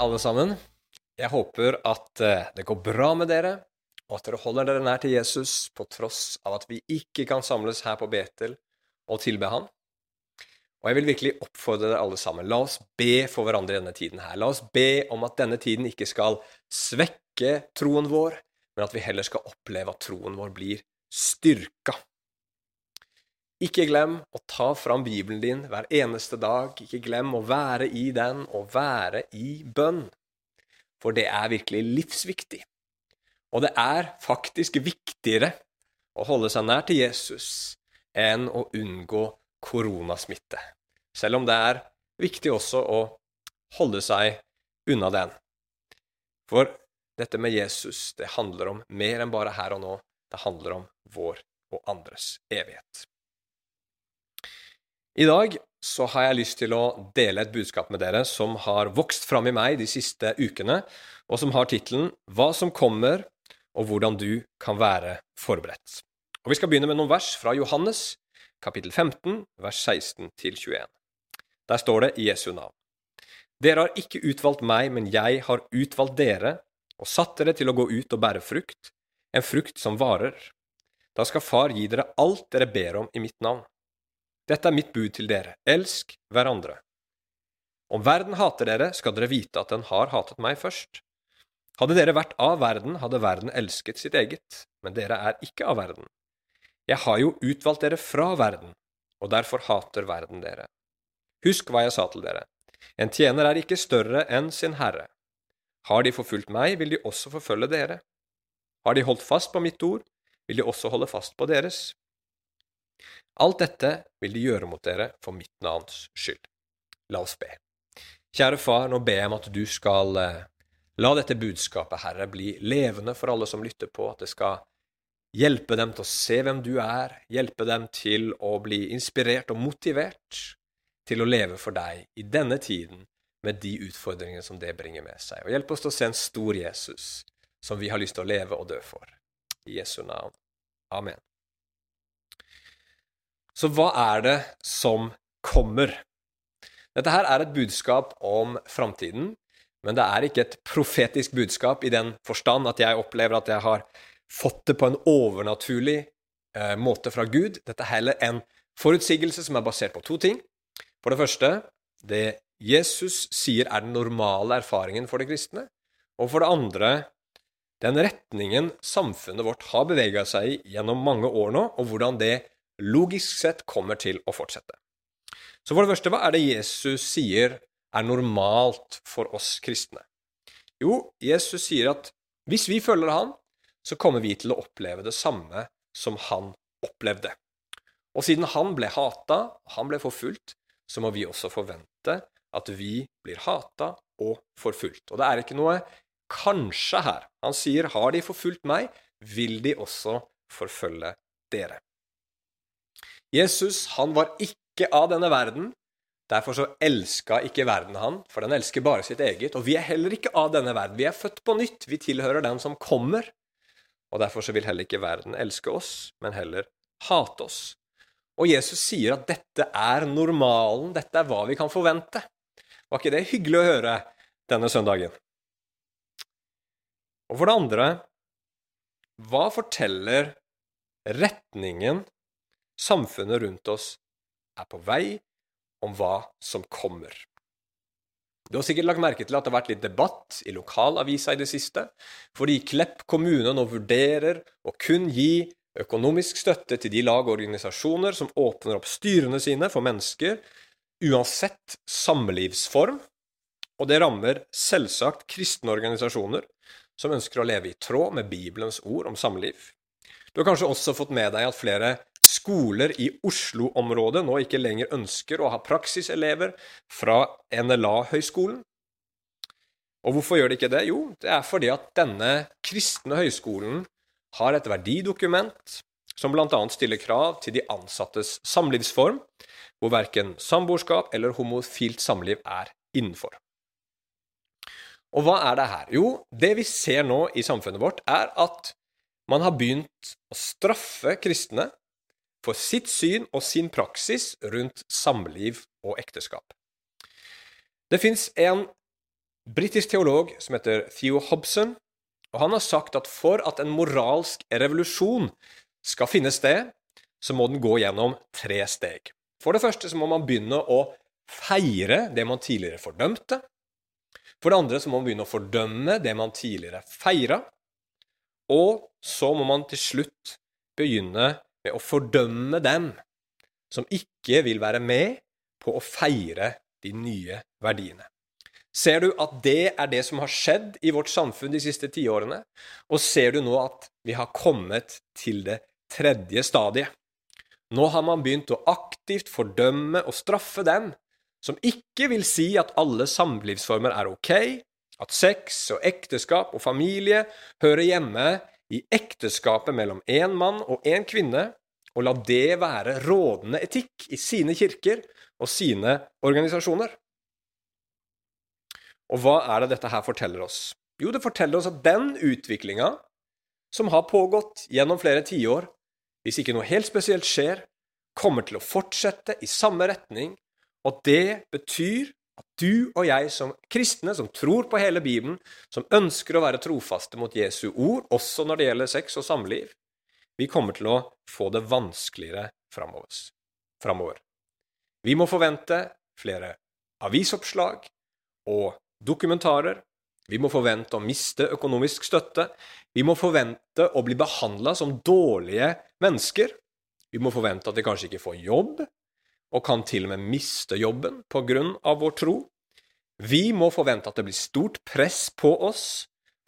alle sammen. Jeg håper at eh, det går bra med dere, og at dere holder dere nær til Jesus på tross av at vi ikke kan samles her på Betel og tilbe Han. Og jeg vil virkelig oppfordre dere alle sammen. La oss be for hverandre i denne tiden her. La oss be om at denne tiden ikke skal svekke troen vår, men at vi heller skal oppleve at troen vår blir styrka. Ikke glem å ta fram Bibelen din hver eneste dag. Ikke glem å være i den og være i bønn. For det er virkelig livsviktig. Og det er faktisk viktigere å holde seg nær til Jesus enn å unngå koronasmitte. Selv om det er viktig også å holde seg unna den. For dette med Jesus, det handler om mer enn bare her og nå. Det handler om vår og andres evighet. I dag så har jeg lyst til å dele et budskap med dere som har vokst fram i meg de siste ukene, og som har tittelen Hva som kommer, og hvordan du kan være forberedt. Og Vi skal begynne med noen vers fra Johannes, kapittel 15, vers 16 21. Der står det i Jesu navn. Dere har ikke utvalgt meg, men jeg har utvalgt dere og satt dere til å gå ut og bære frukt, en frukt som varer. Da skal Far gi dere alt dere ber om i mitt navn. Dette er mitt bud til dere, elsk hverandre. Om verden hater dere, skal dere vite at den har hatet meg først. Hadde dere vært av verden, hadde verden elsket sitt eget, men dere er ikke av verden. Jeg har jo utvalgt dere fra verden, og derfor hater verden dere. Husk hva jeg sa til dere. En tjener er ikke større enn sin herre. Har de forfulgt meg, vil de også forfølge dere. Har de holdt fast på mitt ord, vil de også holde fast på deres. Alt dette vil de gjøre mot dere for mitt navns skyld. La oss be. Kjære Far, nå ber jeg om at du skal eh, la dette budskapet, Herre, bli levende for alle som lytter på, at det skal hjelpe dem til å se hvem du er, hjelpe dem til å bli inspirert og motivert til å leve for deg i denne tiden med de utfordringene som det bringer med seg. Og hjelp oss til å se en stor Jesus som vi har lyst til å leve og dø for. I Jesu navn. Amen. Så hva er det som kommer? Dette her er et budskap om framtiden, men det er ikke et profetisk budskap i den forstand at jeg opplever at jeg har fått det på en overnaturlig eh, måte fra Gud. Dette er heller en forutsigelse som er basert på to ting. For det første, det Jesus sier er den normale erfaringen for de kristne. Og for det andre, den retningen samfunnet vårt har bevega seg i gjennom mange år nå, og hvordan det logisk sett kommer til å fortsette. Så for det første, hva er det Jesus sier er normalt for oss kristne? Jo, Jesus sier at hvis vi følger han, så kommer vi til å oppleve det samme som han opplevde. Og siden han ble hata, han ble forfulgt, så må vi også forvente at vi blir hata og forfulgt. Og det er ikke noe kanskje her. Han sier har de forfulgt meg, vil de også forfølge dere. Jesus han var ikke av denne verden. Derfor så elska ikke verden han, for den elsker bare sitt eget. Og vi er heller ikke av denne verden. Vi er født på nytt. Vi tilhører den som kommer. Og derfor så vil heller ikke verden elske oss, men heller hate oss. Og Jesus sier at dette er normalen, dette er hva vi kan forvente. Var ikke det hyggelig å høre denne søndagen? Og for det andre, hva forteller retningen samfunnet rundt oss er på vei om hva som kommer. Du har sikkert lagt merke til at det har vært litt debatt i lokalavisa i det siste, fordi Klepp kommune nå vurderer å kun gi økonomisk støtte til de lag og organisasjoner som åpner opp styrene sine for mennesker, uansett samlivsform, og det rammer selvsagt kristne organisasjoner som ønsker å leve i tråd med Bibelens ord om samliv. Du har kanskje også fått med deg at flere skoler i Oslo-området nå ikke lenger ønsker å ha praksiselever fra NLA-høyskolen. Og hvorfor gjør de ikke det? Jo, det er fordi at denne kristne høyskolen har et verdidokument som bl.a. stiller krav til de ansattes samlivsform, hvor verken samboerskap eller homofilt samliv er innenfor. Og hva er det her? Jo, det vi ser nå i samfunnet vårt, er at man har begynt å straffe kristne for sitt syn og sin praksis rundt samliv og ekteskap. Det fins en britisk teolog som heter Theo Hobson, og han har sagt at for at en moralsk revolusjon skal finne sted, så må den gå gjennom tre steg. For det første så må man begynne å feire det man tidligere fordømte. For det andre så må man begynne å fordømme det man tidligere feira. Og så må man til slutt begynne med å fordømme dem som ikke vil være med på å feire de nye verdiene. Ser du at det er det som har skjedd i vårt samfunn de siste tiårene? Og ser du nå at vi har kommet til det tredje stadiet? Nå har man begynt å aktivt fordømme og straffe dem som ikke vil si at alle samlivsformer er ok, at sex og ekteskap og familie hører hjemme i ekteskapet mellom én mann og én kvinne, og la det være rådende etikk i sine kirker og sine organisasjoner. Og hva er det dette her forteller oss? Jo, det forteller oss at den utviklinga som har pågått gjennom flere tiår, hvis ikke noe helt spesielt skjer, kommer til å fortsette i samme retning, og det betyr at du og jeg som kristne, som tror på hele Bibelen, som ønsker å være trofaste mot Jesu ord, også når det gjelder sex og samliv, vi kommer til å få det vanskeligere framover. Vi må forvente flere avisoppslag og dokumentarer. Vi må forvente å miste økonomisk støtte. Vi må forvente å bli behandla som dårlige mennesker. Vi må forvente at vi kanskje ikke får jobb, og kan til og med miste jobben på grunn av vår tro. Vi må forvente at det blir stort press på oss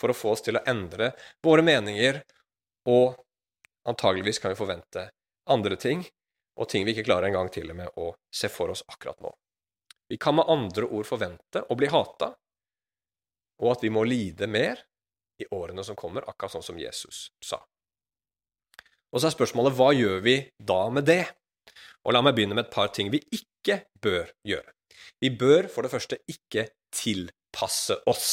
for å få oss til å endre våre meninger, og antageligvis kan vi forvente andre ting, og ting vi ikke klarer engang til og med å se for oss akkurat nå. Vi kan med andre ord forvente å bli hata, og at vi må lide mer i årene som kommer, akkurat sånn som Jesus sa. Og så er spørsmålet hva gjør vi da med det? Og la meg begynne med et par ting vi ikke bør gjøre. Vi bør for det første ikke tilpasse oss.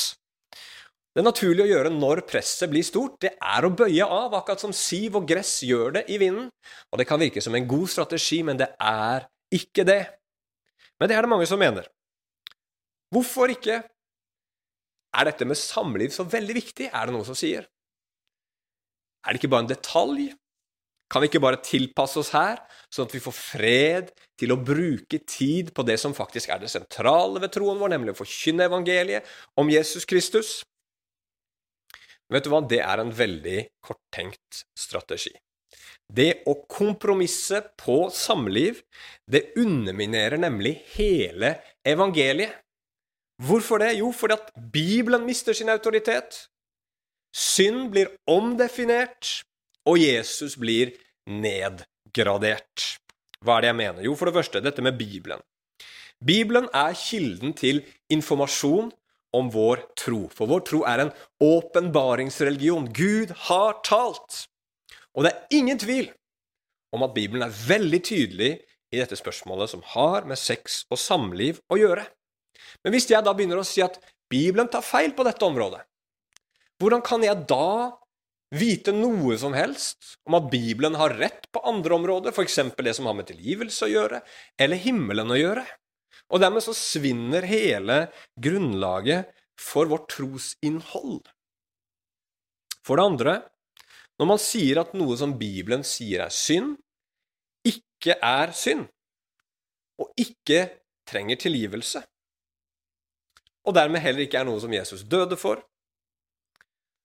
Det naturlige å gjøre når presset blir stort, det er å bøye av, akkurat som siv og gress gjør det i vinden. Og det kan virke som en god strategi, men det er ikke det. Men det er det mange som mener. Hvorfor ikke? Er dette med samliv så veldig viktig, er det noen som sier. Er det ikke bare en detalj? Kan vi ikke bare tilpasse oss her, sånn at vi får fred til å bruke tid på det som faktisk er det sentrale ved troen vår, nemlig å forkynne evangeliet om Jesus Kristus? Vet du hva, det er en veldig korttenkt strategi. Det å kompromisse på samliv, det underminerer nemlig hele evangeliet. Hvorfor det? Jo, fordi at Bibelen mister sin autoritet. Synd blir omdefinert, og Jesus blir nedgradert. Hva er det jeg mener? Jo, for det første, dette med Bibelen. Bibelen er kilden til informasjon om vår tro, for vår tro er en åpenbaringsreligion. Gud har talt! Og det er ingen tvil om at Bibelen er veldig tydelig i dette spørsmålet som har med sex og samliv å gjøre. Men hvis jeg da begynner å si at Bibelen tar feil på dette området, hvordan kan jeg da vite noe som helst om at Bibelen har rett på andre områder, f.eks. det som har med tilgivelse å gjøre, eller himmelen å gjøre? Og dermed så svinner hele grunnlaget for vårt trosinnhold. For det andre, når man sier at noe som Bibelen sier er synd, ikke er synd, og ikke trenger tilgivelse, og dermed heller ikke er noe som Jesus døde for,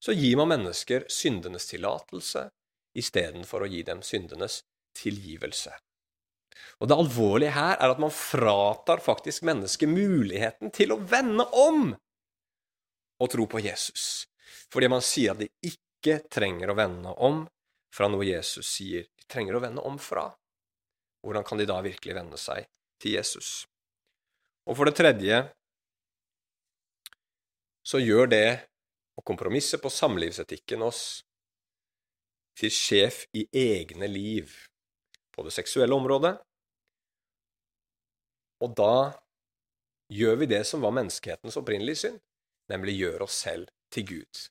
så gir man mennesker syndenes tillatelse istedenfor å gi dem syndenes tilgivelse. Og Det alvorlige her er at man fratar faktisk mennesket muligheten til å vende om og tro på Jesus, fordi man sier at de ikke trenger å vende om fra noe Jesus sier de trenger å vende om fra. Hvordan kan de da virkelig vende seg til Jesus? Og for det tredje så gjør det å kompromisse på samlivsetikken oss til sjef i egne liv på det seksuelle området. Og da gjør vi det som var menneskehetens opprinnelige synd, nemlig gjør oss selv til Gud.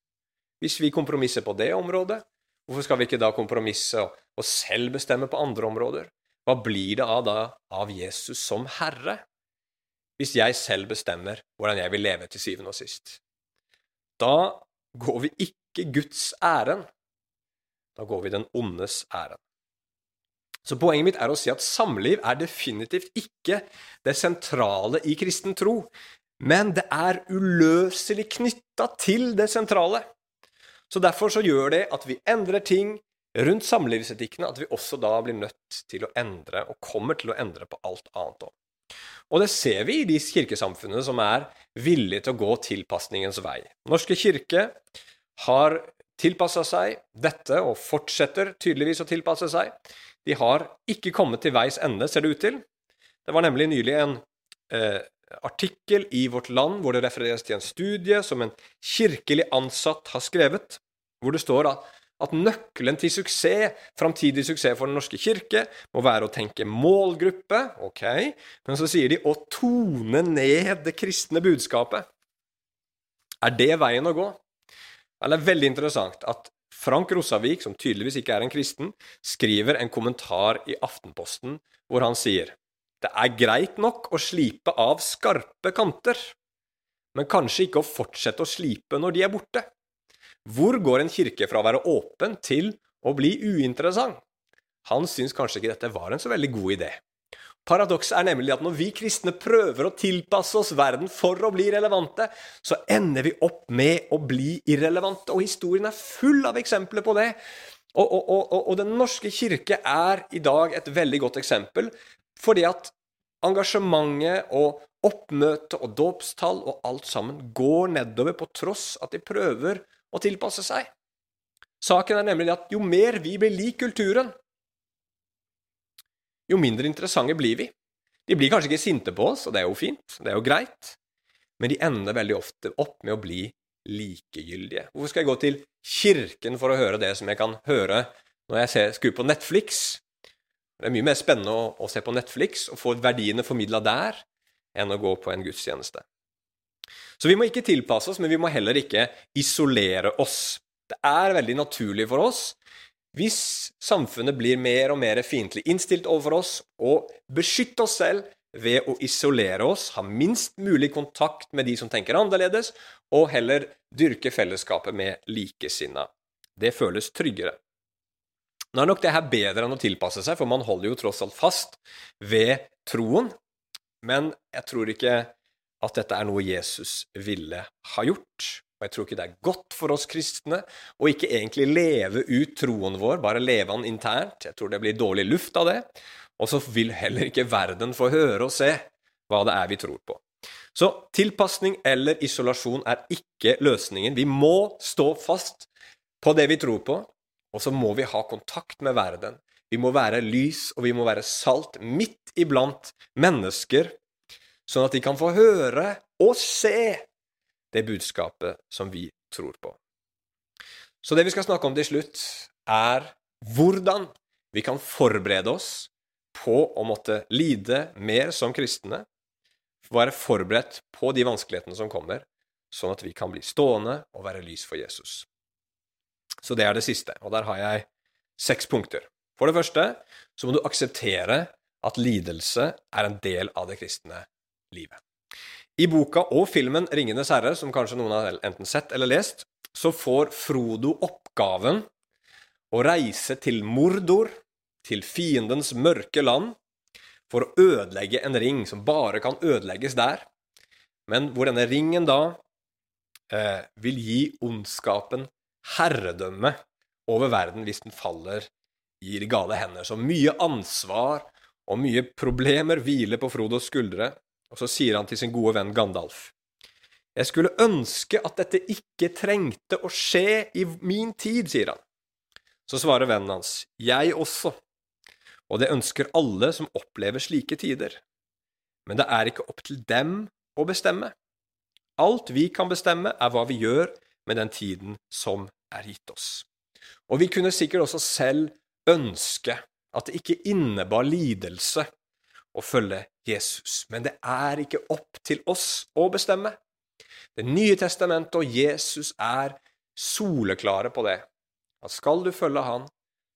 Hvis vi kompromisser på det området, hvorfor skal vi ikke da kompromisse og selv bestemme på andre områder? Hva blir det av da av Jesus som Herre? hvis jeg selv bestemmer hvordan jeg vil leve til syvende og sist. Da går vi ikke Guds ærend. Da går vi den ondes ærend. Så poenget mitt er å si at samliv er definitivt ikke det sentrale i kristen tro, men det er uløselig knytta til det sentrale. Så derfor så gjør det at vi endrer ting rundt samlivsetikkene, at vi også da blir nødt til å endre, og kommer til å endre på alt annet òg. Og det ser vi i de kirkesamfunnene som er villige til å gå tilpasningens vei. Norske kirke har tilpassa seg dette, og fortsetter tydeligvis å tilpasse seg. De har ikke kommet til veis ende, ser det ut til. Det var nemlig nylig en eh, artikkel i Vårt Land hvor det refereres til en studie som en kirkelig ansatt har skrevet, hvor det står at, at nøkkelen til suksess, framtidig suksess for Den norske kirke, må være å tenke målgruppe, ok, men så sier de å tone ned det kristne budskapet. Er det veien å gå? Det er veldig interessant at Frank Rossavik, som tydeligvis ikke er en kristen, skriver en kommentar i Aftenposten hvor han sier det er greit nok å slipe av skarpe kanter, men kanskje ikke å fortsette å slipe når de er borte. Hvor går en kirke fra å være åpen til å bli uinteressant? Han syns kanskje ikke dette var en så veldig god idé. Paradokset er nemlig at når vi kristne prøver å tilpasse oss verden for å bli relevante, så ender vi opp med å bli irrelevante. Og historien er full av eksempler på det. Og, og, og, og Den norske kirke er i dag et veldig godt eksempel, fordi at engasjementet og oppmøte og dåpstall og alt sammen går nedover på tross at de prøver å tilpasse seg. Saken er nemlig at jo mer vi blir lik kulturen, jo mindre interessante blir vi. De blir kanskje ikke sinte på oss, og det er jo fint, det er jo greit, men de ender veldig ofte opp med å bli likegyldige. Hvorfor skal jeg gå til kirken for å høre det som jeg kan høre når jeg ser, skrur på Netflix? Det er mye mer spennende å, å se på Netflix og få verdiene formidla der, enn å gå på en gudstjeneste. Så vi må ikke tilpasse oss, men vi må heller ikke isolere oss. Det er veldig naturlig for oss hvis samfunnet blir mer og mer fiendtlig innstilt overfor oss, og beskytte oss selv ved å isolere oss, ha minst mulig kontakt med de som tenker annerledes, og heller dyrke fellesskapet med likesinna. Det føles tryggere. Nå er nok det her bedre enn å tilpasse seg, for man holder jo tross alt fast ved troen. Men jeg tror ikke at dette er noe Jesus ville ha gjort. Og jeg tror ikke det er godt for oss kristne å ikke egentlig leve ut troen vår, bare leve den internt. Jeg tror det blir dårlig luft av det. Og så vil heller ikke verden få høre og se hva det er vi tror på. Så tilpasning eller isolasjon er ikke løsningen. Vi må stå fast på det vi tror på, og så må vi ha kontakt med verden. Vi må være lys, og vi må være salt midt iblant mennesker, sånn at de kan få høre og se det budskapet som vi tror på. Så det vi skal snakke om til slutt, er hvordan vi kan forberede oss på å måtte lide mer som kristne, være forberedt på de vanskelighetene som kommer, sånn at vi kan bli stående og være lys for Jesus. Så det er det siste, og der har jeg seks punkter. For det første så må du akseptere at lidelse er en del av det kristne livet. I boka og filmen 'Ringenes herre', som kanskje noen har enten sett eller lest, så får Frodo oppgaven å reise til Mordor, til fiendens mørke land, for å ødelegge en ring som bare kan ødelegges der, men hvor denne ringen da eh, vil gi ondskapen herredømme over verden hvis den faller i de gale hender. Så mye ansvar og mye problemer hviler på Frodos skuldre, og så sier han til sin gode venn Gandalf Jeg skulle ønske at dette ikke trengte å skje i min tid, sier han. Så svarer vennen hans, Jeg også, og det ønsker alle som opplever slike tider. Men det er ikke opp til dem å bestemme. Alt vi kan bestemme, er hva vi gjør med den tiden som er gitt oss. Og vi kunne sikkert også selv ønske at det ikke innebar lidelse å følge Jesus. Men det er ikke opp til oss å bestemme. Det nye testamentet og Jesus er soleklare på det. At skal du følge Han,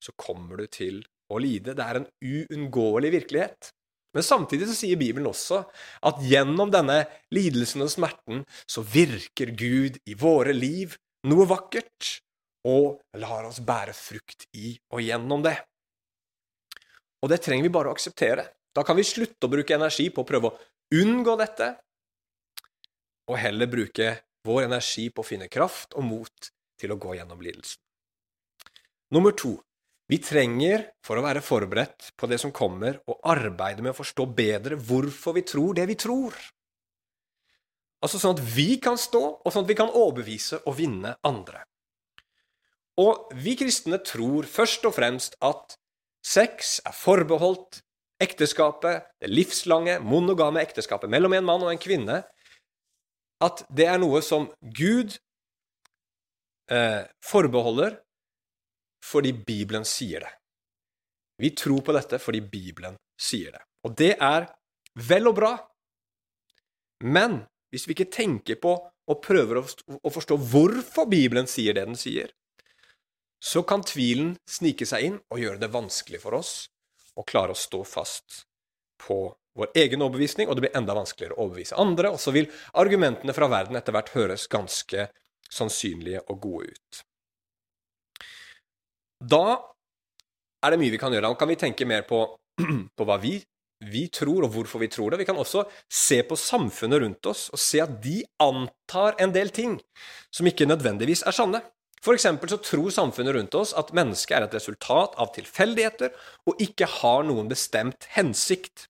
så kommer du til å lide. Det er en uunngåelig virkelighet. Men samtidig så sier Bibelen også at gjennom denne lidelsen og smerten så virker Gud i våre liv noe vakkert, og lar oss bære frukt i og gjennom det. Og det trenger vi bare å akseptere. Da kan vi slutte å bruke energi på å prøve å unngå dette, og heller bruke vår energi på å finne kraft og mot til å gå gjennom lidelsen. Nummer to vi trenger, for å være forberedt på det som kommer, å arbeide med å forstå bedre hvorfor vi tror det vi tror. Altså sånn at vi kan stå, og sånn at vi kan overbevise og vinne andre. Og vi kristne tror først og fremst at sex er forbeholdt ekteskapet, det livslange, monogame ekteskapet mellom en mann og en kvinne, at det er noe som Gud eh, forbeholder fordi Bibelen sier det. Vi tror på dette fordi Bibelen sier det. Og det er vel og bra. Men hvis vi ikke tenker på og prøver å forstå hvorfor Bibelen sier det den sier, så kan tvilen snike seg inn og gjøre det vanskelig for oss å klare å stå fast på vår egen overbevisning, og det blir enda vanskeligere å overbevise andre, og så vil argumentene fra verden etter hvert høres ganske sannsynlige og gode ut. Da er det mye vi kan gjøre. Da kan vi tenke mer på, på hva vi, vi, tror, og hvorfor vi tror det. Vi kan også se på samfunnet rundt oss og se at de antar en del ting som ikke nødvendigvis er sanne. For eksempel så tror samfunnet rundt oss at mennesket er et resultat av tilfeldigheter og ikke har noen bestemt hensikt.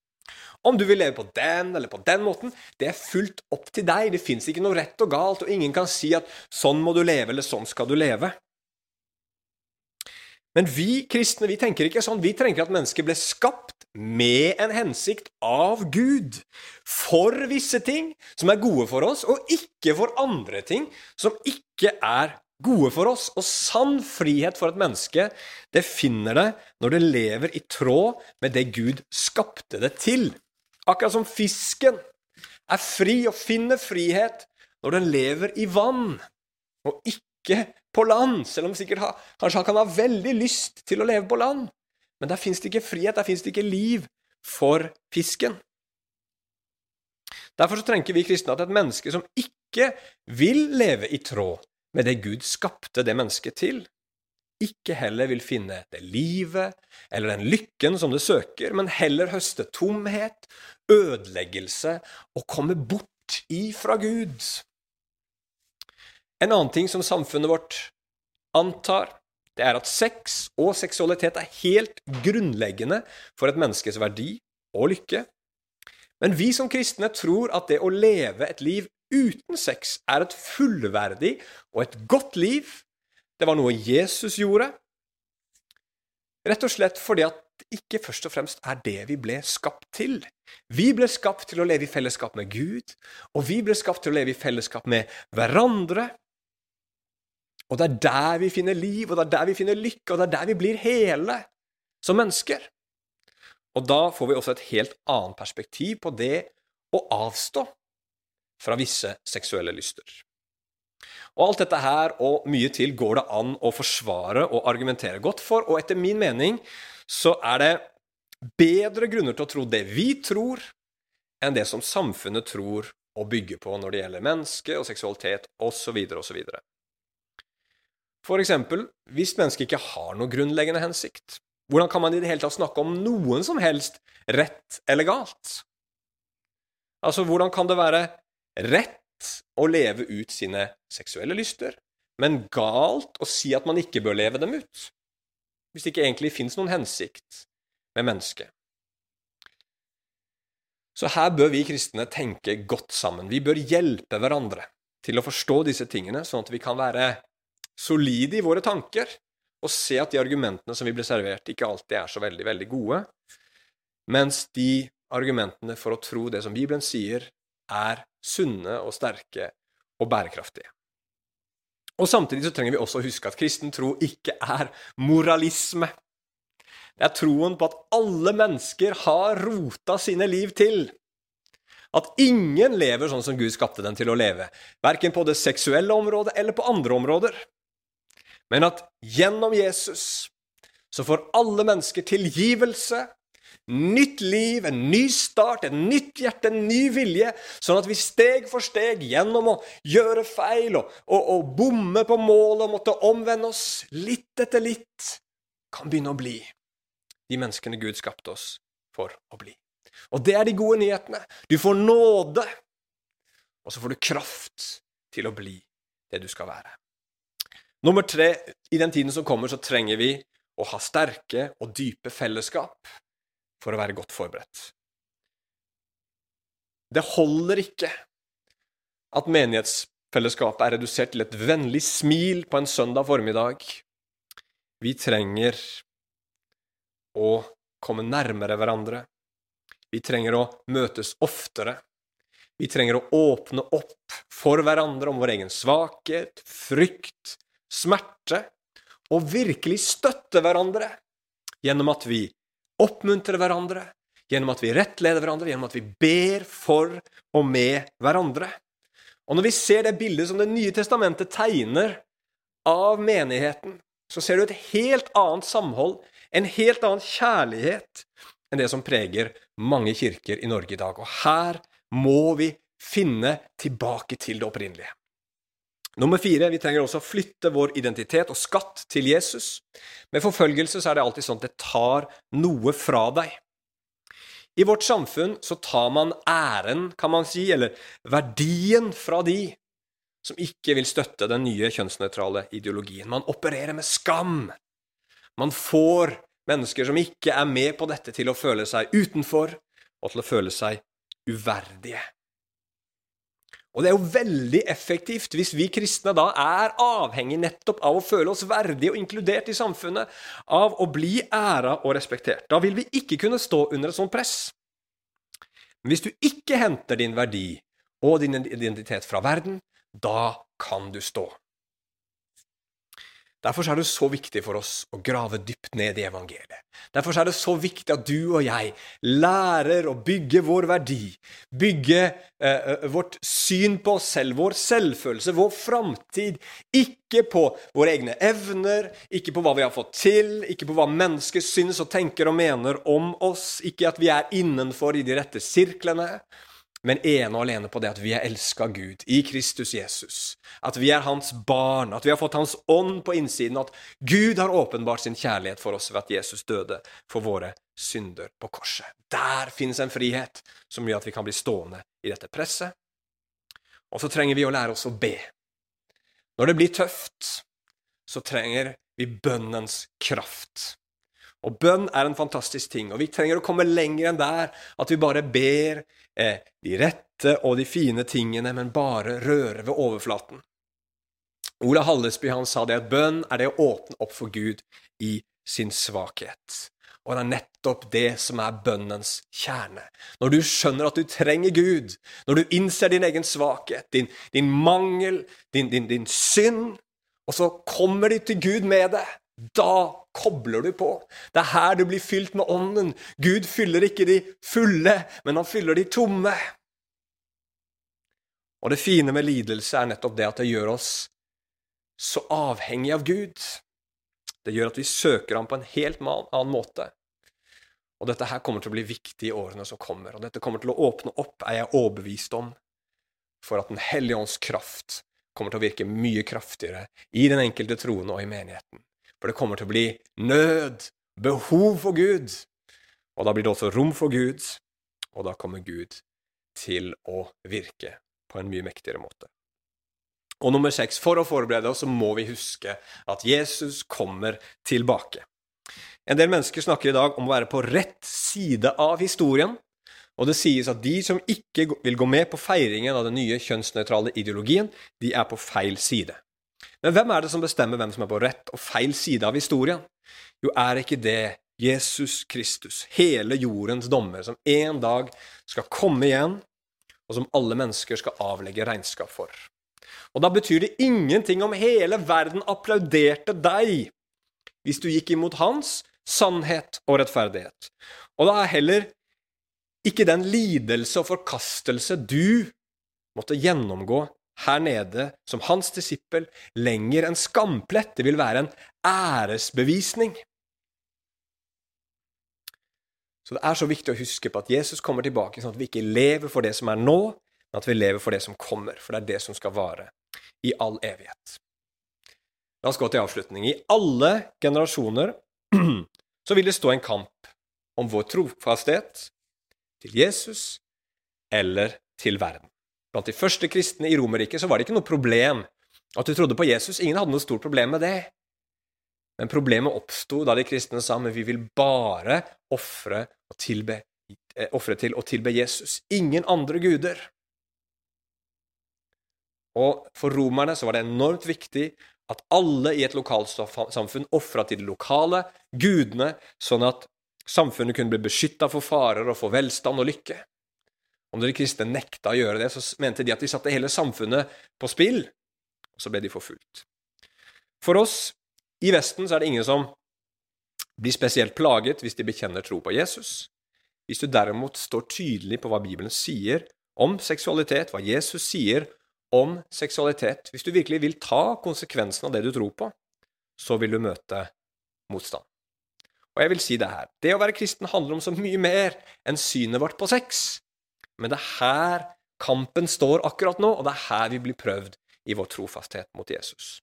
Om du vil leve på den eller på den måten, det er fullt opp til deg. Det fins ikke noe rett og galt, og ingen kan si at sånn må du leve, eller sånn skal du leve. Men vi kristne vi tenker ikke sånn. Vi tenker at mennesket ble skapt med en hensikt av Gud. For visse ting som er gode for oss, og ikke for andre ting som ikke er gode for oss. Og sann frihet for et menneske, det finner det når det lever i tråd med det Gud skapte det til. Akkurat som fisken er fri og finner frihet når den lever i vann, og ikke på land, selv om sikkert ha, kanskje han kan ha veldig lyst til å leve på land. Men der fins det ikke frihet, der fins det ikke liv for fisken. Derfor så trenger vi kristne at et menneske som ikke vil leve i tråd med det Gud skapte det mennesket til, ikke heller vil finne det livet eller den lykken som det søker, men heller høste tomhet, ødeleggelse og komme bort ifra Gud. En annen ting som samfunnet vårt antar, det er at sex og seksualitet er helt grunnleggende for et menneskes verdi og lykke. Men vi som kristne tror at det å leve et liv uten sex er et fullverdig og et godt liv. Det var noe Jesus gjorde. Rett og slett fordi at det ikke først og fremst er det vi ble skapt til. Vi ble skapt til å leve i fellesskap med Gud, og vi ble skapt til å leve i fellesskap med hverandre. Og det er der vi finner liv, og det er der vi finner lykke, og det er der vi blir hele som mennesker. Og da får vi også et helt annet perspektiv på det å avstå fra visse seksuelle lyster. Og alt dette her og mye til går det an å forsvare og argumentere godt for, og etter min mening så er det bedre grunner til å tro det vi tror, enn det som samfunnet tror og bygger på når det gjelder menneske og seksualitet osv. osv. For eksempel, hvis mennesket ikke har noe grunnleggende hensikt, hvordan kan man i det hele tatt snakke om noen som helst rett eller galt? Altså, hvordan kan det være rett å leve ut sine seksuelle lyster, men galt å si at man ikke bør leve dem ut? Hvis det ikke egentlig fins noen hensikt med mennesket. Så her bør vi kristne tenke godt sammen. Vi bør hjelpe hverandre til å forstå disse tingene, sånn at vi kan være solide i våre tanker og se at de argumentene som vi blir servert, ikke alltid er så veldig, veldig gode, mens de argumentene for å tro det som Bibelen sier, er sunne og sterke og bærekraftige. Og Samtidig så trenger vi også å huske at kristen tro ikke er moralisme. Det er troen på at alle mennesker har rota sine liv til. At ingen lever sånn som Gud skapte dem til å leve, verken på det seksuelle området eller på andre områder men at gjennom Jesus så får alle mennesker tilgivelse, nytt liv, en ny start, et nytt hjerte, en ny vilje, sånn at vi steg for steg, gjennom å gjøre feil og, og, og bomme på målet og måtte omvende oss litt etter litt, kan begynne å bli de menneskene Gud skapte oss for å bli. Og det er de gode nyhetene. Du får nåde, og så får du kraft til å bli det du skal være. Nummer tre, i den tiden som kommer, så trenger vi å ha sterke og dype fellesskap for å være godt forberedt. Det holder ikke at menighetsfellesskapet er redusert til et vennlig smil på en søndag formiddag. Vi trenger å komme nærmere hverandre. Vi trenger å møtes oftere. Vi trenger å åpne opp for hverandre om vår egen svakhet, frykt, smerte, og virkelig støtte hverandre gjennom at vi oppmuntrer hverandre, gjennom at vi rettleder hverandre, gjennom at vi ber for og med hverandre. Og når vi ser det bildet som Det nye testamentet tegner av menigheten, så ser du et helt annet samhold, en helt annen kjærlighet enn det som preger mange kirker i Norge i dag. Og her må vi finne tilbake til det opprinnelige. Nummer fire, vi trenger også å flytte vår identitet og skatt til Jesus. Med forfølgelse så er det alltid sånn at det tar noe fra deg. I vårt samfunn så tar man æren, kan man si, eller verdien fra de som ikke vil støtte den nye kjønnsnøytrale ideologien. Man opererer med skam. Man får mennesker som ikke er med på dette, til å føle seg utenfor og til å føle seg uverdige. Og det er jo veldig effektivt hvis vi kristne da er avhengig nettopp av å føle oss verdige og inkludert i samfunnet, av å bli æra og respektert. Da vil vi ikke kunne stå under et sånt press. Men hvis du ikke henter din verdi og din identitet fra verden, da kan du stå. Derfor er det så viktig for oss å grave dypt ned i evangeliet. Derfor er det så viktig at du og jeg lærer å bygge vår verdi, bygge eh, eh, vårt syn på oss selv, vår selvfølelse, vår framtid, ikke på våre egne evner, ikke på hva vi har fått til, ikke på hva mennesker syns og tenker og mener om oss, ikke at vi er innenfor i de rette sirklene, men ene og alene på det at vi er elska av Gud i Kristus Jesus. At vi er Hans barn, at vi har fått Hans ånd på innsiden, at Gud har åpenbart sin kjærlighet for oss ved at Jesus døde for våre synder på korset. Der finnes en frihet som gjør at vi kan bli stående i dette presset. Og så trenger vi å lære oss å be. Når det blir tøft, så trenger vi bønnens kraft. Og bønn er en fantastisk ting, og vi trenger å komme lenger enn der, at vi bare ber eh, de rette og de fine tingene, men bare røre ved overflaten. Ola Hallesby han sa det at bønn er det å åpne opp for Gud i sin svakhet. Og det er nettopp det som er bønnens kjerne. Når du skjønner at du trenger Gud, når du innser din egen svakhet, din, din mangel, din, din, din synd, og så kommer de til Gud med det, da kobler du på. Det er her du blir fylt med Ånden. Gud fyller ikke de fulle, men han fyller de tomme. Og det fine med lidelse er nettopp det at det gjør oss så avhengig av Gud. Det gjør at vi søker ham på en helt annen måte. Og dette her kommer til å bli viktig i årene som kommer, og dette kommer til å åpne opp, er jeg overbevist om, for at Den hellige ånds kraft kommer til å virke mye kraftigere i den enkelte troende og i menigheten. For det kommer til å bli nød, behov for Gud. Og da blir det også rom for Gud, og da kommer Gud til å virke på en mye mektigere måte. Og nummer seks, for å forberede oss, så må vi huske at Jesus kommer tilbake. En del mennesker snakker i dag om å være på rett side av historien, og det sies at de som ikke vil gå med på feiringen av den nye kjønnsnøytrale ideologien, de er på feil side. Men hvem er det som bestemmer hvem som er på rett og feil side av historien? Jo, er ikke det Jesus Kristus, hele jordens dommer, som en dag skal komme igjen, og som alle mennesker skal avlegge regnskap for? Og da betyr det ingenting om hele verden applauderte deg hvis du gikk imot hans sannhet og rettferdighet. Og da er heller ikke den lidelse og forkastelse du måtte gjennomgå her nede som hans disippel lenger en skamplett. Det vil være en æresbevisning. Så det er så viktig å huske på at Jesus kommer tilbake, sånn at vi ikke lever for det som er nå, men at vi lever for det som kommer, for det er det som skal vare i all evighet. La oss gå til avslutning. I alle generasjoner så vil det stå en kamp om vår trofasthet til Jesus eller til verden. Blant de første kristne i Romerriket var det ikke noe problem at du trodde på Jesus. Ingen hadde noe stort problem med det. Men problemet oppsto da de kristne sa men vi vil bare ofre eh, til å tilbe Jesus. Ingen andre guder. Og For romerne så var det enormt viktig at alle i et lokalsamfunn ofra til de lokale gudene, sånn at samfunnet kunne bli beskytta for farer og for velstand og lykke. Om de kristne nekta å gjøre det, så mente de at de satte hele samfunnet på spill, og så ble de forfulgt. For oss i Vesten så er det ingen som blir spesielt plaget hvis de bekjenner tro på Jesus. Hvis du derimot står tydelig på hva Bibelen sier om seksualitet, hva Jesus sier om seksualitet, hvis du virkelig vil ta konsekvensen av det du tror på, så vil du møte motstand. Og jeg vil si det her. Det å være kristen handler om så mye mer enn synet vårt på sex. Men det er her kampen står akkurat nå, og det er her vi blir prøvd i vår trofasthet mot Jesus.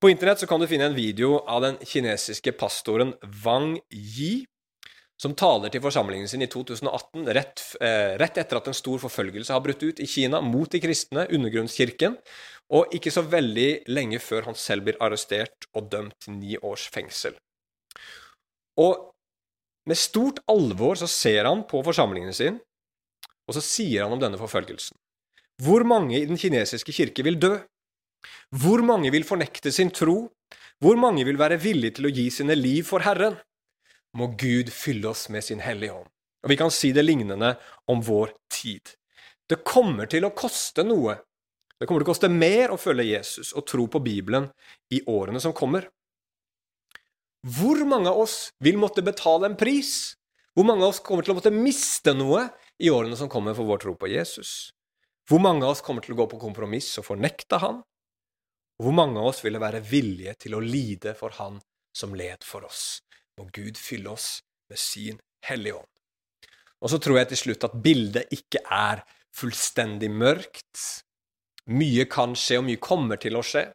På internett kan du finne en video av den kinesiske pastoren Wang Yi, som taler til forsamlingen sin i 2018, rett, eh, rett, etter at en stor forfølgelse har brutt ut i Kina mot de kristne, undergrunnskirken, og ikke så veldig lenge før han selv blir arrestert og dømt til ni års fengsel. Og med stort alvor så ser han på forsamlingen sin, og så sier han om denne forfølgelsen. Hvor mange i den kinesiske kirke vil dø? Hvor mange vil fornekte sin tro? Hvor mange vil være villige til å gi sine liv for Herren? må Gud fylle oss med sin Hellige Ånd. Og vi kan si det lignende om vår tid. Det kommer til å koste noe. Det kommer til å koste mer å følge Jesus og tro på Bibelen i årene som kommer. Hvor mange av oss vil måtte betale en pris? Hvor mange av oss kommer til å måtte miste noe i årene som kommer for vår tro på Jesus? Hvor mange av oss kommer til å gå på kompromiss og fornekte Han? Og hvor mange av oss ville være villige til å lide for Han som led for oss? må Gud fylle oss med sin Hellige Ånd. Og så tror jeg til slutt at bildet ikke er fullstendig mørkt. Mye kan skje, og mye kommer til å skje.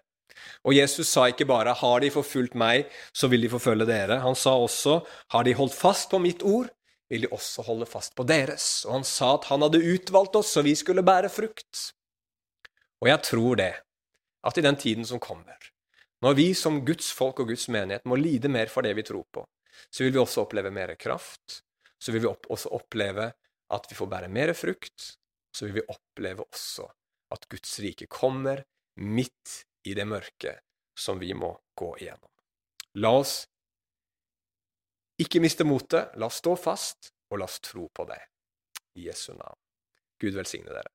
Og Jesus sa ikke bare 'har de forfulgt meg, så vil de forfølge dere'. Han sa også 'har de holdt fast på mitt ord, vil de også holde fast på deres'. Og han sa at han hadde utvalgt oss, så vi skulle bære frukt. Og jeg tror det, at i den tiden som kommer, når vi som Guds folk og Guds menighet må lide mer for det vi tror på, så vil vi også oppleve mer kraft. Så vil vi også oppleve at vi får bære mer frukt. Så vil vi oppleve også at Guds rike kommer midt i det mørket som vi må gå igjennom. La oss ikke miste motet, la oss stå fast, og la oss tro på deg. I Jesu navn. Gud velsigne dere.